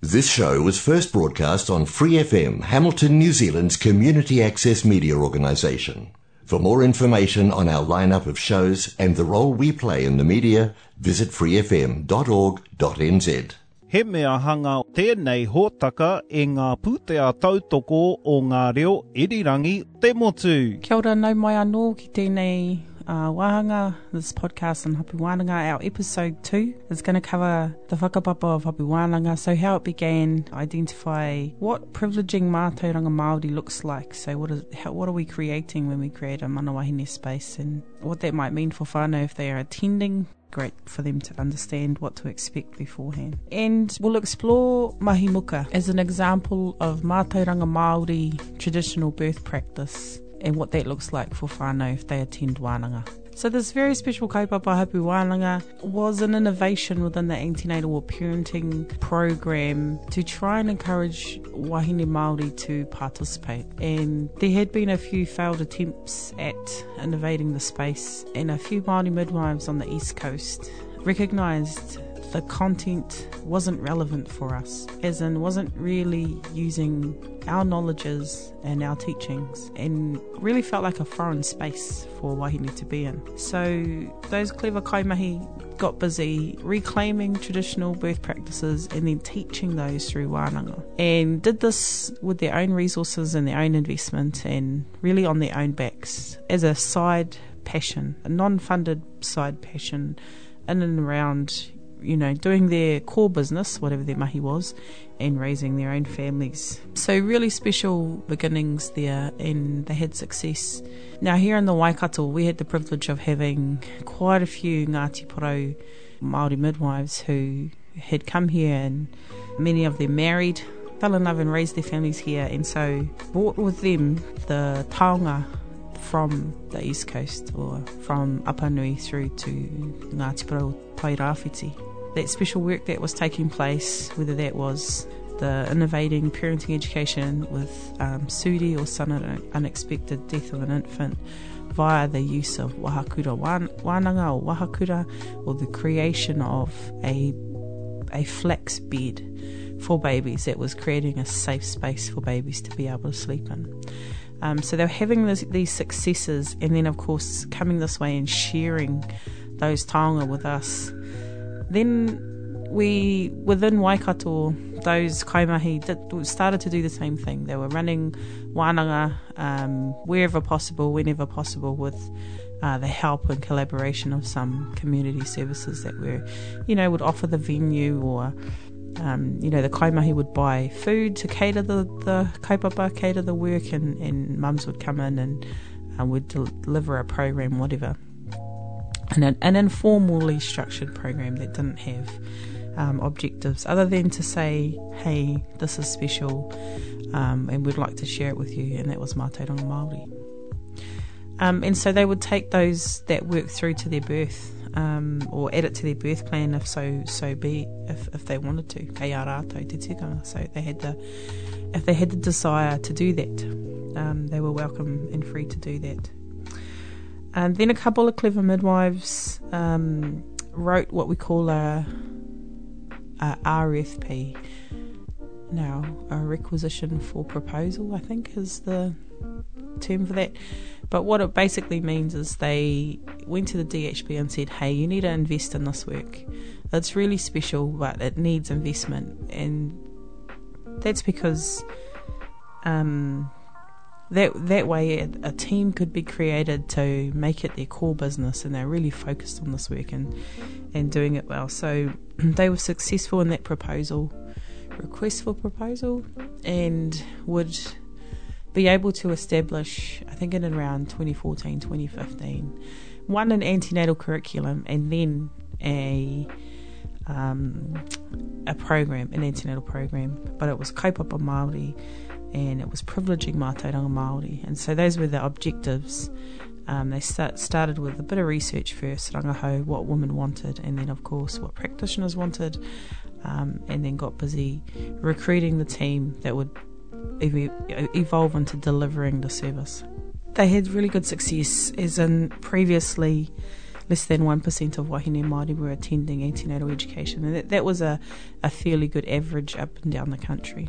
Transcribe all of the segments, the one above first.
This show was first broadcast on Free FM, Hamilton, New Zealand's community access media organisation. For more information on our lineup of shows and the role we play in the media, visit freefm.org.nz. He mea hanga tēnei hōtaka e ngā pūtea tautoko o ngā reo irirangi te motu. Kia ora nau mai anō ki tēnei uh, wahanga, this podcast on Hapu Wānanga. Our episode two is going to cover the whakapapa of Hapu Wānanga, so how it began, identify what privileging mātauranga Māori looks like. So what, is, how, what are we creating when we create a manawahine space and what that might mean for whānau if they are attending great for them to understand what to expect beforehand. And we'll explore mahimuka as an example of mātauranga Māori traditional birth practice and what that looks like for whānau if they attend wānanga. So this very special kaupapa hapu wānanga was an innovation within the antenatal or parenting program to try and encourage wahine Māori to participate. And there had been a few failed attempts at innovating the space and a few Māori midwives on the east coast recognised the content wasn't relevant for us, as in wasn't really using our knowledges and our teachings, and really felt like a foreign space for Wahine to be in. So those clever kaimahi got busy reclaiming traditional birth practices and then teaching those through wānanga. And did this with their own resources and their own investment and really on their own backs as a side passion, a non funded side passion in and around you know, doing their core business, whatever their mahi was, and raising their own families. So, really special beginnings there, and they had success. Now, here in the Waikato, we had the privilege of having quite a few Ngāti Porou Māori midwives who had come here, and many of them married, fell in love, and raised their families here, and so brought with them the taonga from the east coast or from Apanui through to Ngāti Porou Tairāwhiti that special work that was taking place, whether that was the innovating parenting education with um, SUDI or sudden unexpected death of an infant via the use of wahakura wānanga or wahakura or the creation of a, a flex bed for babies that was creating a safe space for babies to be able to sleep in. Um, so they're having this, these successes and then of course coming this way and sharing those taonga with us then we, within Waikato, those kaimahi did, started to do the same thing. They were running wānanga um, wherever possible, whenever possible, with uh, the help and collaboration of some community services that were, you know, would offer the venue or, um, you know, the kaimahi would buy food to cater the, the kaupapa, cater the work, and, and mums would come in and uh, would deliver a program, whatever an, an informally structured program that didn't have um, objectives other than to say, hey, this is special um, and we'd like to share it with you, and that was Mātauranga Māori. Um, and so they would take those that work through to their birth um, or add it to their birth plan if so so be if, if they wanted to. Kei te tikanga. So they had the if they had the desire to do that, um, they were welcome and free to do that. And then a couple of clever midwives um, wrote what we call a, a RFP. Now, a requisition for proposal, I think, is the term for that. But what it basically means is they went to the DHB and said, hey, you need to invest in this work. It's really special, but it needs investment. And that's because um, that that way a, a, team could be created to make it their core business and they're really focused on this work and and doing it well so they were successful in that proposal request for proposal and would be able to establish i think in around 2014 2015 one an antenatal curriculum and then a um, a program an antenatal program but it was kaupapa Māori and it was privileging Mātauranga Māori. And so those were the objectives. Um, they start, started with a bit of research first, rangahau, what women wanted, and then, of course, what practitioners wanted, um, and then got busy recruiting the team that would evolve into delivering the service. They had really good success, as in previously less than 1% of wahine Māori were attending antenatal education. And that, that was a, a fairly good average up and down the country.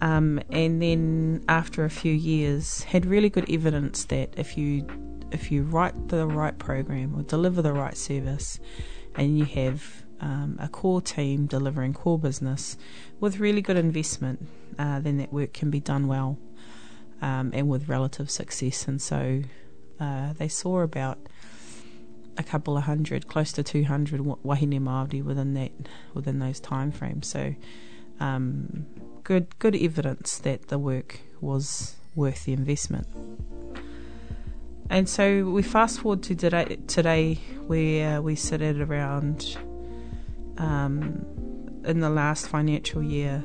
Um, and then after a few years, had really good evidence that if you if you write the right program or deliver the right service, and you have um, a core team delivering core business with really good investment, uh, then that work can be done well um, and with relative success. And so uh, they saw about a couple of hundred, close to 200 wahine Māori within that within those time frames. So um, good good evidence that the work was worth the investment. And so we fast forward to today, today where we sit at around, um, in the last financial year,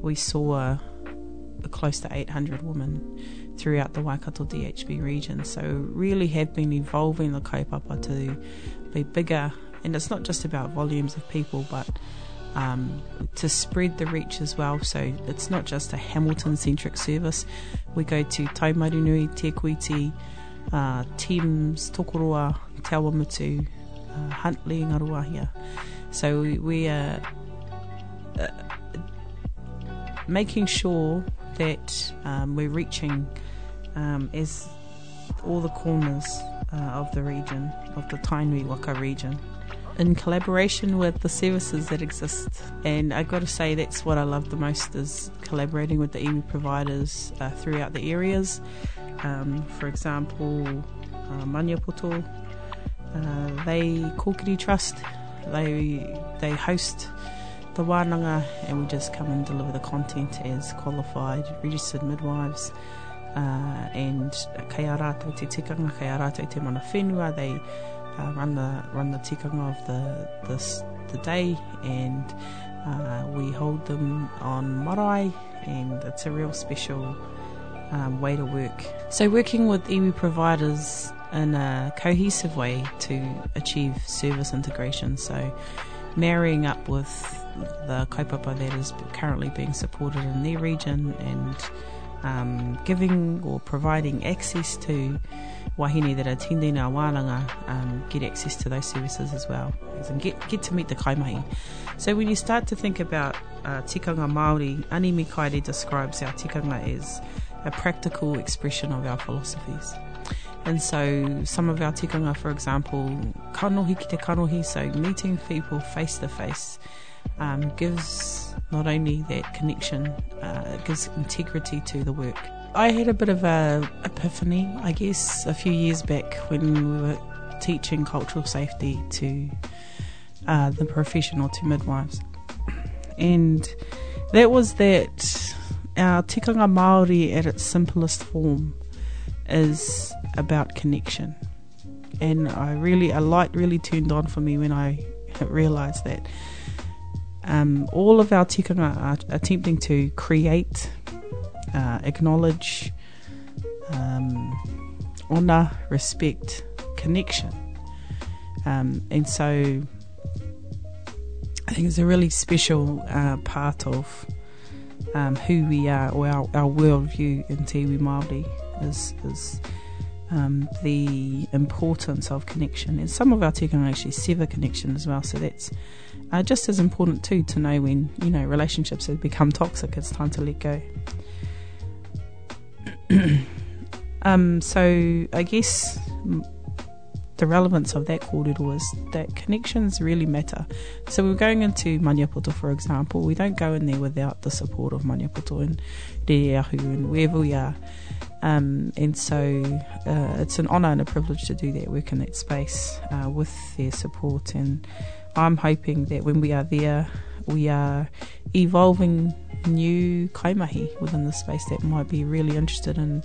we saw close to 800 women throughout the Waikato DHB region. So really have been evolving the kaupapa to be bigger. And it's not just about volumes of people, but um, to spread the reach as well. So it's not just a Hamilton centric service. We go to Taumarunui, Te Kuiti, uh, Thames, Tokoroa, Te Awamutu, uh, Huntly, Ngaruawahia. So we, we are uh, making sure that um, we're reaching um, as all the corners uh, of the region, of the Tainui Waka region in collaboration with the services that exist. And I got to say, that's what I love the most is collaborating with the iwi providers uh, throughout the areas. Um, for example, uh, Maniapoto, uh, they Kokiri Trust, they they host the wānanga and we just come and deliver the content as qualified registered midwives. Uh, and kei a rātou te tikanga, kei a rātou te mana whenua, they uh, run the run the tikanga of the the, the day, and uh, we hold them on marae, and it's a real special um, way to work. So working with iwi providers in a cohesive way to achieve service integration. So marrying up with the kaupapa that is currently being supported in their region and um, giving or providing access to wahine that are attending our um, get access to those services as well and get, get to meet the kaimahi. So when you start to think about uh, tikanga Māori, Anime Mikaere describes our tikanga as a practical expression of our philosophies. And so some of our tikanga, for example, kanohi ki te kanohi, so meeting people face to face, um, gives not only that connection, uh, it gives integrity to the work. I had a bit of a epiphany, I guess, a few years back when we were teaching cultural safety to uh, the professional, to midwives. And that was that our tikanga Māori at its simplest form is about connection. And I really, a light really turned on for me when I realised that um, all of our tikanga are attempting to create, uh, acknowledge, um, honour, respect, connection. Um, and so I think it's a really special uh, part of um, who we are or our, our worldview in Te Iwi Māori is, is um, the importance of connection. And some of our tikanga actually sever connection as well, so that's uh, just as important too to know when you know relationships have become toxic. It's time to let go. um, so I guess the relevance of that kōrero was that connections really matter. So we're going into Maniapoto, for example. We don't go in there without the support of Maniapoto and Rereahu and wherever we are. Um, and so uh, it's an honour and a privilege to do that work in that space uh, with their support. And I'm hoping that when we are there, we are evolving new kaimahi within the space that might be really interested in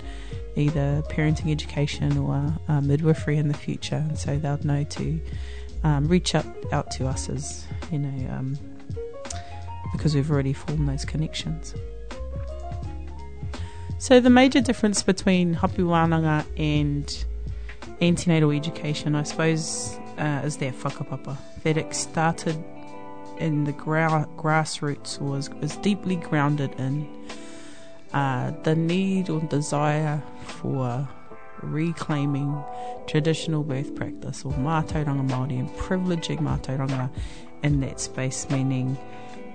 either parenting education or uh, midwifery in the future. And so they'll know to um, reach out, out to us as, you know, um, because we've already formed those connections. So the major difference between hapu wānanga and antenatal education, I suppose, uh, is their whakapapa. That it started in the gra- grassroots was was deeply grounded in uh, the need or desire for reclaiming traditional birth practice or mātauranga Māori and privileging mātauranga in that space, meaning,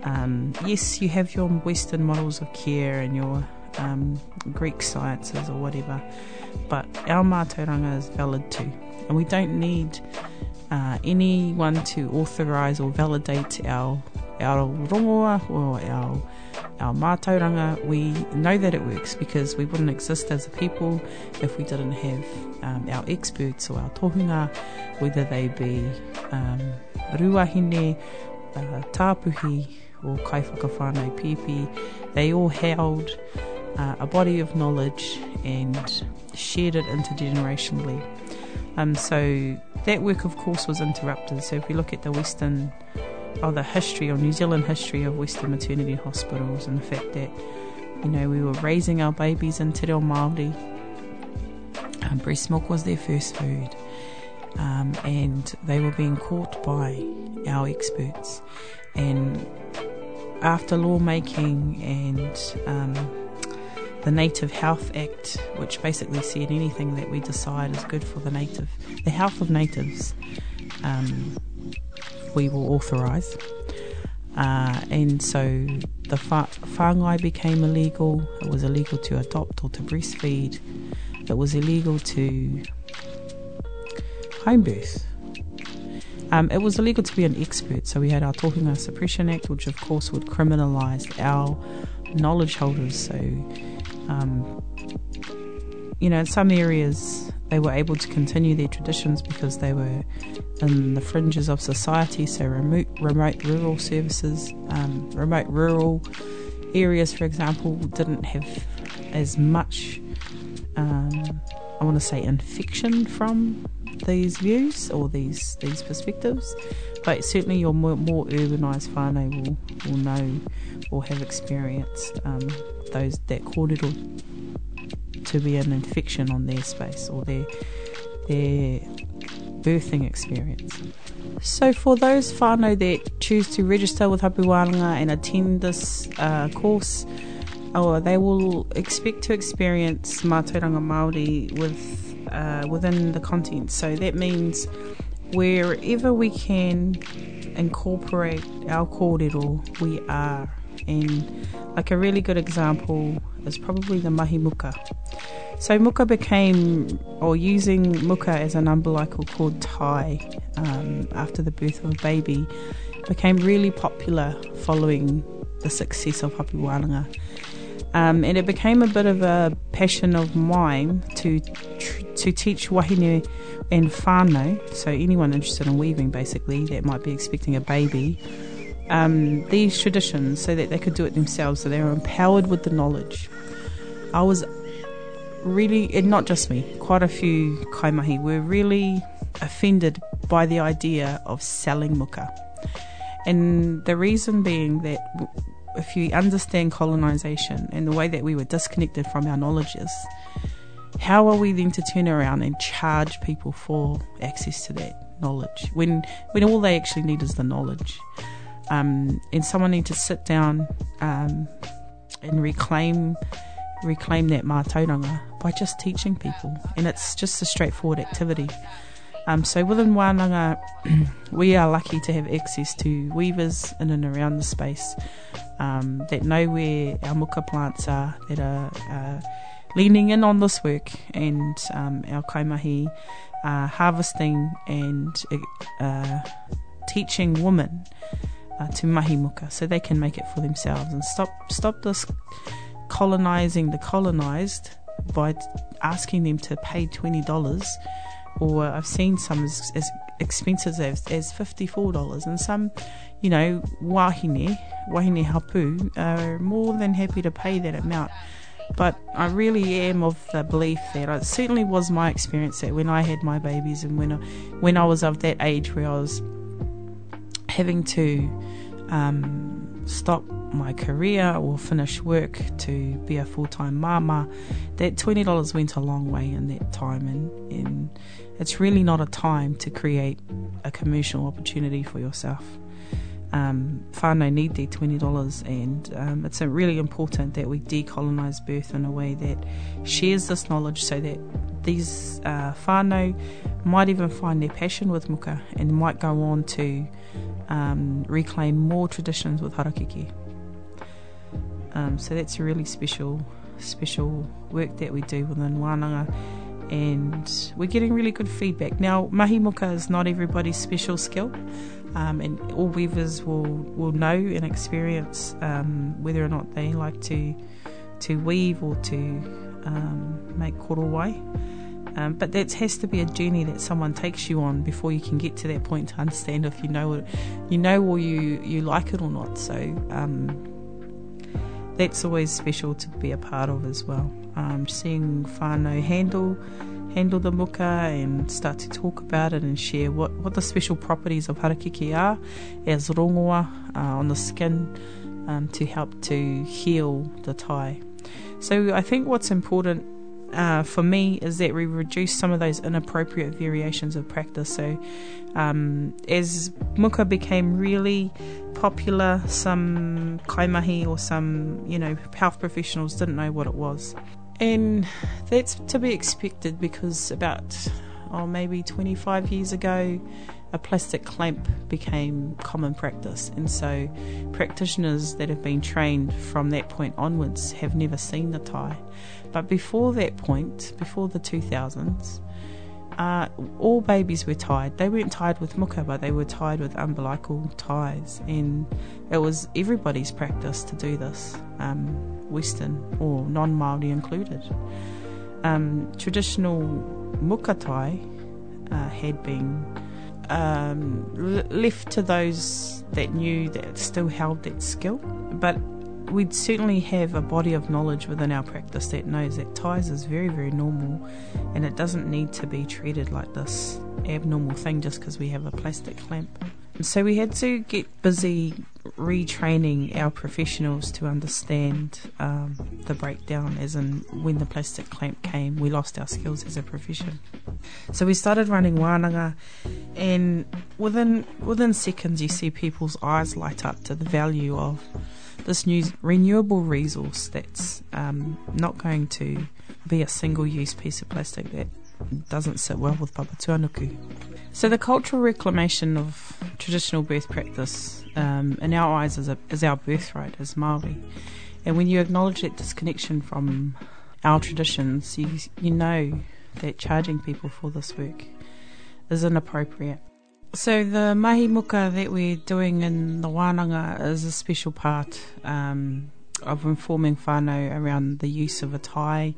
um, yes, you have your Western models of care and your um, Greek sciences or whatever, but our mātauranga is valid too. And we don't need uh, anyone to authorise or validate our our rongoa or our our mātauranga, we know that it works because we wouldn't exist as a people if we didn't have um, our experts or our tohunga, whether they be um, ruahine, uh, tāpuhi, or kaiwhakawhānau pipi. They all held uh, a body of knowledge and shared it intergenerationally. Um, so that work, of course, was interrupted. So if we look at the Western or the history or New Zealand history of Western maternity hospitals and the fact that you know we were raising our babies in Te Reo Māori. Um, breast milk was their first food, um, and they were being caught by our experts. And after lawmaking and um, the Native Health Act, which basically said anything that we decide is good for the native, the health of natives, um, we will authorise. Uh, and so the fa- whāngai became illegal. It was illegal to adopt or to breastfeed. It was illegal to home birth. Um, it was illegal to be an expert, so we had our Talking Tohunga Suppression Act, which of course would criminalise our knowledge holders. So, um, you know, in some areas they were able to continue their traditions because they were in the fringes of society, so remote, remote rural services, um, remote rural areas, for example, didn't have as much, um, I want to say, infection from these views or these these perspectives. But certainly, your more, more urbanised whānau will, will know or have experienced um, those that kōrero to be an infection on their space or their their birthing experience. So for those whānau that choose to register with Hapu Wānanga and attend this uh, course, oh, they will expect to experience mātauranga Māori with uh, within the content. So that means wherever we can incorporate our kōrero, we are. And like a really good example is probably the mahi muka. So muka became, or using muka as an umbilical cord tie um, after the birth of a baby, became really popular following the success of Hapu Wānanga. Um, and it became a bit of a passion of mine to to teach wahine and whānau, so anyone interested in weaving basically that might be expecting a baby, um, these traditions so that they could do it themselves, so they were empowered with the knowledge. I was really, and not just me, quite a few kaimahi were really offended by the idea of selling muka. And the reason being that if you understand colonization and the way that we were disconnected from our knowledges, how are we then to turn around and charge people for access to that knowledge when when all they actually need is the knowledge? Um, and someone need to sit down um, and reclaim reclaim that mātauranga by just teaching people, and it's just a straightforward activity. Um, so within Wānanga, we are lucky to have access to weavers in and around the space um, that know where our muka plants are, that are uh, leaning in on this work, and um, our kaimahi uh, harvesting and uh, teaching women uh, to Mahimuka so they can make it for themselves and stop stop this colonizing the colonized by asking them to pay twenty dollars, or I've seen some as, as as, as fifty four dollars, and some, you know, wahine wahine hapu are more than happy to pay that amount. But I really am of the belief that it certainly was my experience that when I had my babies and when I, when I was of that age where I was having to um, stop my career or finish work to be a full time mama, that $20 went a long way in that time. And, and it's really not a time to create a commercial opportunity for yourself. Um, whānau need their $20 and um, it's really important that we decolonise birth in a way that shares this knowledge so that these uh, whānau might even find their passion with muka and might go on to um, reclaim more traditions with harakeke. Um, so that's a really special, special work that we do within Wananga and we're getting really good feedback. Now, mahi muka is not everybody's special skill, um, and all weavers will, will know and experience um, whether or not they like to to weave or to um, make korowai. Um, but that has to be a journey that someone takes you on before you can get to that point to understand if you know it, you know or you, you like it or not. So um, that's always special to be a part of as well. Um, seeing whānau handle handle the muka and start to talk about it and share what, what the special properties of harakiki are as rongoa uh, on the skin um, to help to heal the tai. So I think what's important uh, for me is that we reduce some of those inappropriate variations of practice. So, um, as muka became really popular, some kaimahi or some you know health professionals didn't know what it was, and that's to be expected because about oh maybe 25 years ago a plastic clamp became common practice, and so practitioners that have been trained from that point onwards have never seen the tie. But before that point, before the 2000s, uh, all babies were tied. They weren't tied with muka, but they were tied with umbilical ties, and it was everybody's practice to do this, um, Western or non Maori included. Um, traditional muka tie uh, had been um, left to those that knew that still held that skill. But we'd certainly have a body of knowledge within our practice that knows that ties is very, very normal and it doesn't need to be treated like this abnormal thing just because we have a plastic clamp. So we had to get busy retraining our professionals to understand um, the breakdown, as in when the plastic clamp came, we lost our skills as a profession. So we started running wānanga, and within within seconds, you see people's eyes light up to the value of this new renewable resource that's um, not going to be a single use piece of plastic that doesn't sit well with Papatūānuku. So the cultural reclamation of traditional birth practice, um, in our eyes, is, a, is our birthright as Māori. And when you acknowledge that disconnection from our traditions, you, you know that charging people for this work is inappropriate. So the mahi muka that we're doing in the wānanga is a special part um, of informing whānau around the use of a tie,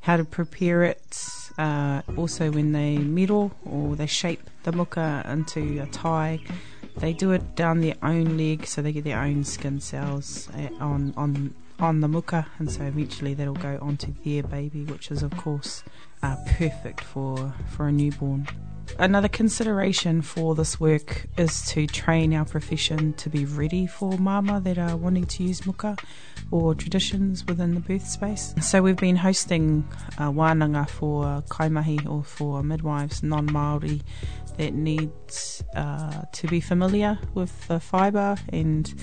how to prepare it, uh, also when they miro or they shape the muka into a tie, they do it down their own leg, so they get their own skin cells uh, on on on the muka, and so eventually that'll go onto their baby, which is of course uh, perfect for for a newborn. Another consideration for this work is to train our profession to be ready for mama that are wanting to use muka or traditions within the birth space. So we've been hosting uh, wānanga for kaimahi or for midwives non-Māori that need uh, to be familiar with the fibre and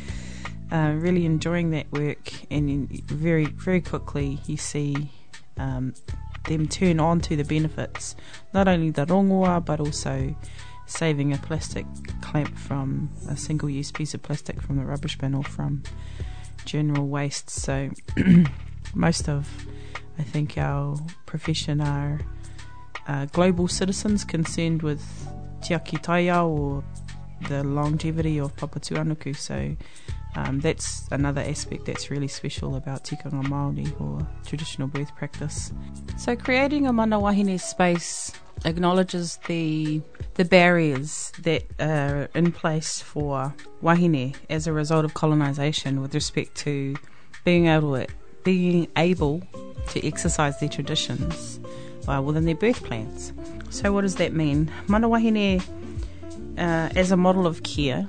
uh, really enjoying that work and very very quickly you see um, them turn on to the benefits, not only the rongoa but also saving a plastic clamp from a single use piece of plastic from the rubbish bin or from general waste. So most of, I think, our profession are uh, global citizens concerned with tiaki taiao or the longevity of Papatūānuku. So um, that's another aspect that's really special about tikanga Māori or traditional birth practice. So creating a mana wahine space acknowledges the the barriers that are in place for wahine as a result of colonisation with respect to being able to, being able to exercise their traditions uh, within their birth plans. So what does that mean? Mana wahine uh, as a model of care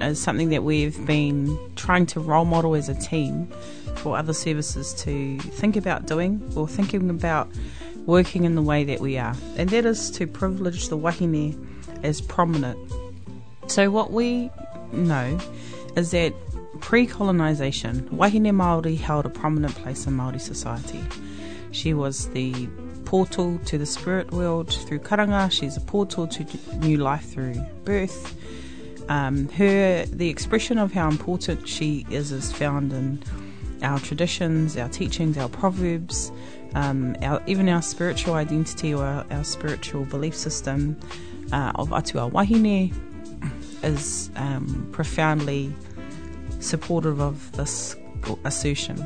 is something that we've been trying to role model as a team for other services to think about doing or thinking about working in the way that we are, and that is to privilege the wahine as prominent. So, what we know is that pre-colonisation, Wahine Māori held a prominent place in Māori society. She was the portal to the spirit world through karanga. She's a portal to new life through birth. Um, her the expression of how important she is is found in our traditions, our teachings, our proverbs, um, our, even our spiritual identity or our, our spiritual belief system uh, of Atua Wahine is um, profoundly supportive of this assertion.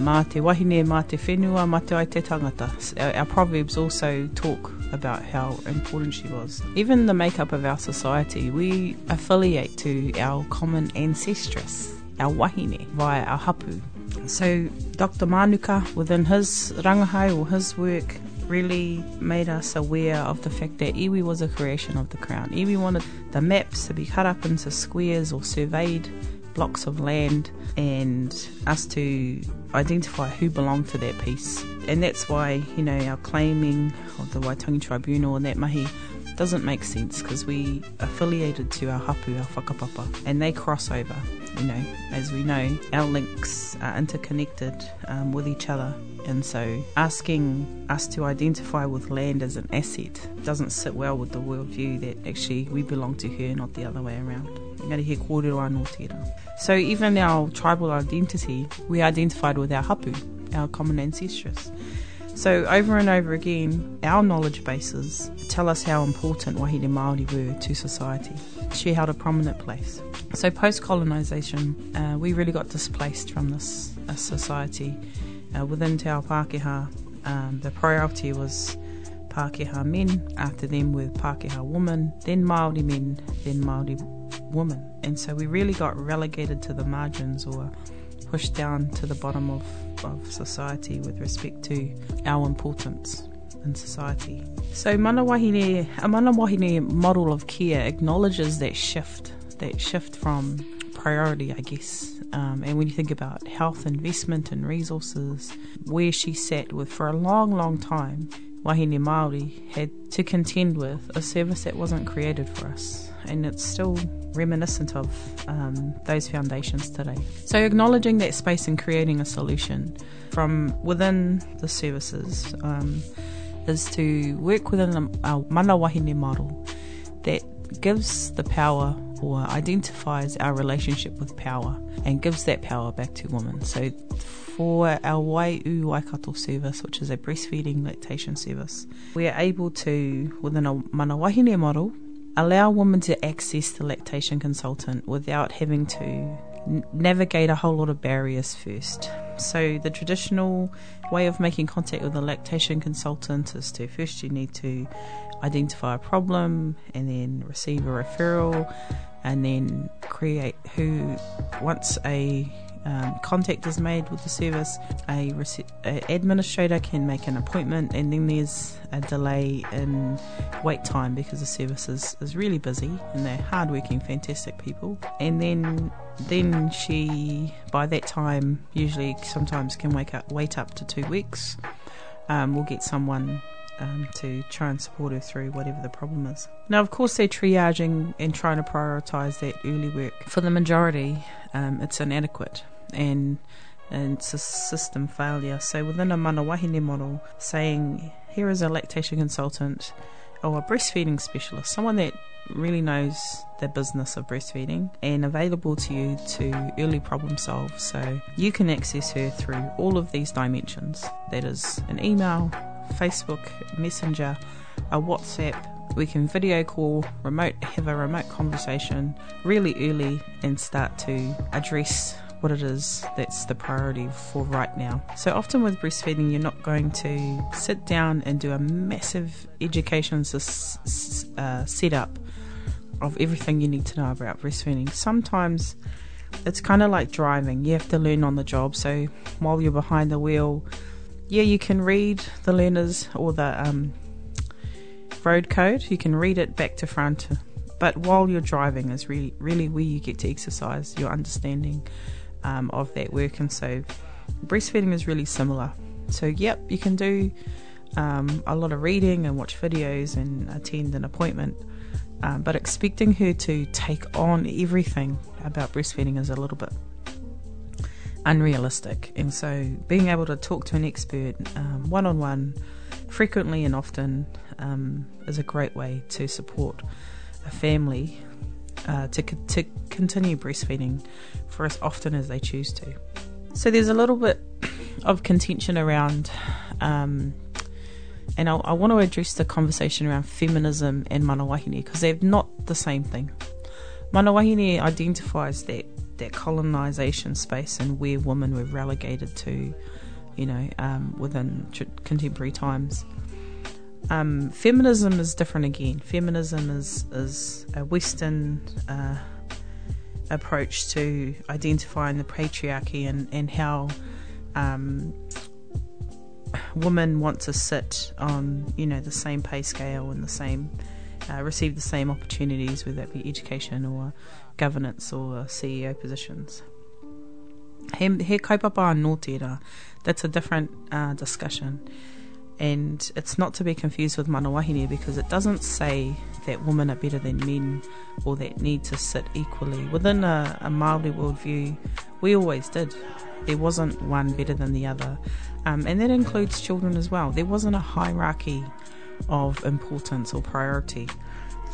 Mā te wahine, mā te whenua, mā te ai te tangata. Our, our proverbs also talk about how important she was. Even the makeup of our society, we affiliate to our common ancestress, our wahine, via our hapu. So Dr. Manuka, within his rangahai or his work, really made us aware of the fact that iwi was a creation of the crown. Iwi wanted the maps to be cut up into squares or surveyed blocks of land and us to identify who belonged to that piece. And that's why, you know, our claiming of the Waitangi Tribunal and that mahi doesn't make sense because we affiliated to our hapu, our whakapapa, and they cross over. You know, as we know, our links are interconnected um, with each other. And so asking us to identify with land as an asset doesn't sit well with the worldview that actually we belong to her, not the other way around. So even our tribal identity, we identified with our hapu, our common ancestors. So over and over again, our knowledge bases tell us how important Wahine Māori were to society. She held a prominent place. So post colonisation, uh, we really got displaced from this uh, society. Uh, within Te Ao Pākehā, um, the priority was Pākehā men, after them were Pākehā women, then Māori men, then Māori women. And so we really got relegated to the margins or pushed down to the bottom of, of society with respect to our importance in society. So mana wahine, a mana wahine model of care acknowledges that shift, that shift from priority, I guess. Um, and when you think about health investment and resources, where she sat with for a long, long time, Wahine Māori had to contend with a service that wasn't created for us. And it's still reminiscent of um, those foundations today. So, acknowledging that space and creating a solution from within the services um, is to work within our mana wahine model that gives the power or identifies our relationship with power and gives that power back to women. So, for our Waiu Waikato service, which is a breastfeeding lactation service, we are able to, within a mana wahine model, allow women to access the lactation consultant without having to n- navigate a whole lot of barriers first. So, the traditional way of making contact with a lactation consultant is to first you need to identify a problem and then receive a referral and then create who once a um, contact is made with the service, a, rece- a, administrator can make an appointment, and then there's a delay in wait time because the service is, is really busy and they're hardworking, fantastic people. And then then she, by that time, usually sometimes can wake up wait up to two weeks. Um, we'll get someone um, to try and support her through whatever the problem is. Now, of course, they're triaging and trying to prioritise that early work. For the majority, um, it's inadequate and and it's a system failure. So within a mana wahine model, saying here is a lactation consultant or a breastfeeding specialist, someone that really knows the business of breastfeeding and available to you to early problem solve. So you can access her through all of these dimensions. That is an email, Facebook, Messenger, a WhatsApp. We can video call, remote, have a remote conversation really early and start to address what it is that's the priority for right now. So often with breastfeeding, you're not going to sit down and do a massive education uh, setup of everything you need to know about breastfeeding. Sometimes it's kind of like driving, you have to learn on the job. So while you're behind the wheel, yeah, you can read the learners or the um, road code, you can read it back to front. But while you're driving is really, really where you get to exercise your understanding um, of that work. And so breastfeeding is really similar. So, yep, you can do um, a lot of reading and watch videos and attend an appointment. um, but expecting her to take on everything about breastfeeding is a little bit unrealistic. And so, being able to talk to an expert one on one, frequently and often, um, is a great way to support a family uh, to, to continue breastfeeding for as often as they choose to. So, there's a little bit of contention around. Um, and I, I, want to address the conversation around feminism and mana wahine because they're not the same thing. Mana wahine identifies that that colonization space and where women were relegated to, you know, um, within contemporary times. Um, feminism is different again. Feminism is is a Western uh, approach to identifying the patriarchy and and how um, women want to sit on you know the same pay scale and the same uh, receive the same opportunities, whether that be education or governance or CEO positions. He, he kaupapa tērā. That's a different uh, discussion. And it's not to be confused with mana wahine because it doesn't say that women are better than men or that need to sit equally. Within a, a Māori worldview, we always did. There wasn't one better than the other. Um, and that includes children as well. There wasn't a hierarchy of importance or priority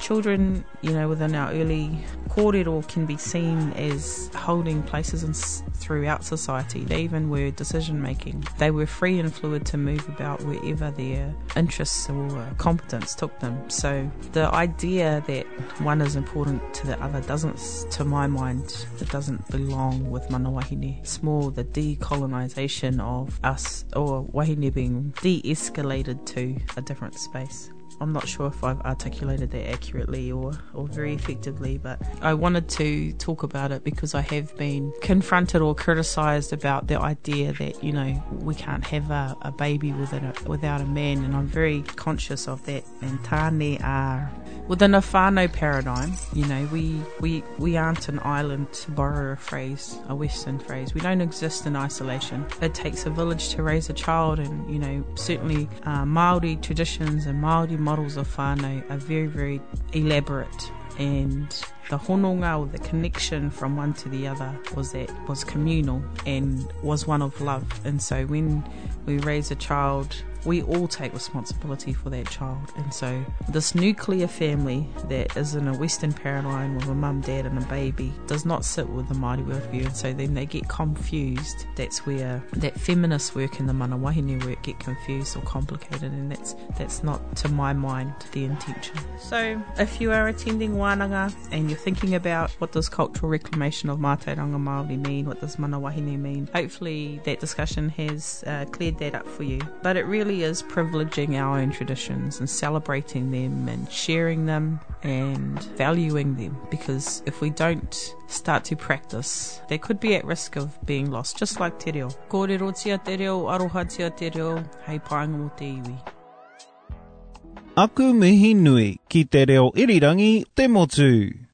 children, you know, within our early kōrero can be seen as holding places in, throughout society. They even were decision making. They were free and fluid to move about wherever their interests or competence took them. So the idea that one is important to the other doesn't, to my mind, it doesn't belong with mana wahine. It's more the decolonisation of us, or wahine being de-escalated to a different space. I'm not sure if I've articulated that accurately or, or very effectively, but I wanted to talk about it because I have been confronted or criticised about the idea that, you know, we can't have a, a baby without a, without a man, and I'm very conscious of that. And tāne are within a whānau paradigm, you know, we, we, we aren't an island, to borrow a phrase, a Western phrase. We don't exist in isolation. It takes a village to raise a child, and, you know, certainly uh, Māori traditions and Māori models of whānau are very, very elaborate and the hononga or the connection from one to the other was that was communal and was one of love. And so when we raise a child we all take responsibility for that child. And so, this nuclear family that is in a Western paradigm with a mum, dad, and a baby does not sit with the Māori worldview. And so, then they get confused. That's where that feminist work and the mana wahine work get confused or complicated. And that's, that's not, to my mind, the intention. So, if you are attending Wānanga and you're thinking about what does cultural reclamation of Mātauranga Māori mean, what does mana wahine mean, hopefully that discussion has uh, cleared that up for you. But it really is privileging our own traditions and celebrating them and sharing them and valuing them because if we don't start to practice, they could be at risk of being lost, just like te reo. Kōrero tia te reo, aroha tia te reo, hei pāinga mo te iwi. Aku mihi nui ki te reo irirangi te motu.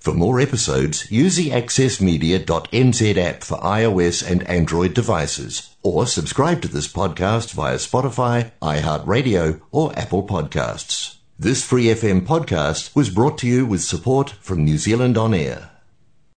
For more episodes, use the accessmedia.nz app for iOS and Android devices, or subscribe to this podcast via Spotify, iHeartRadio, or Apple Podcasts. This Free FM podcast was brought to you with support from New Zealand On Air.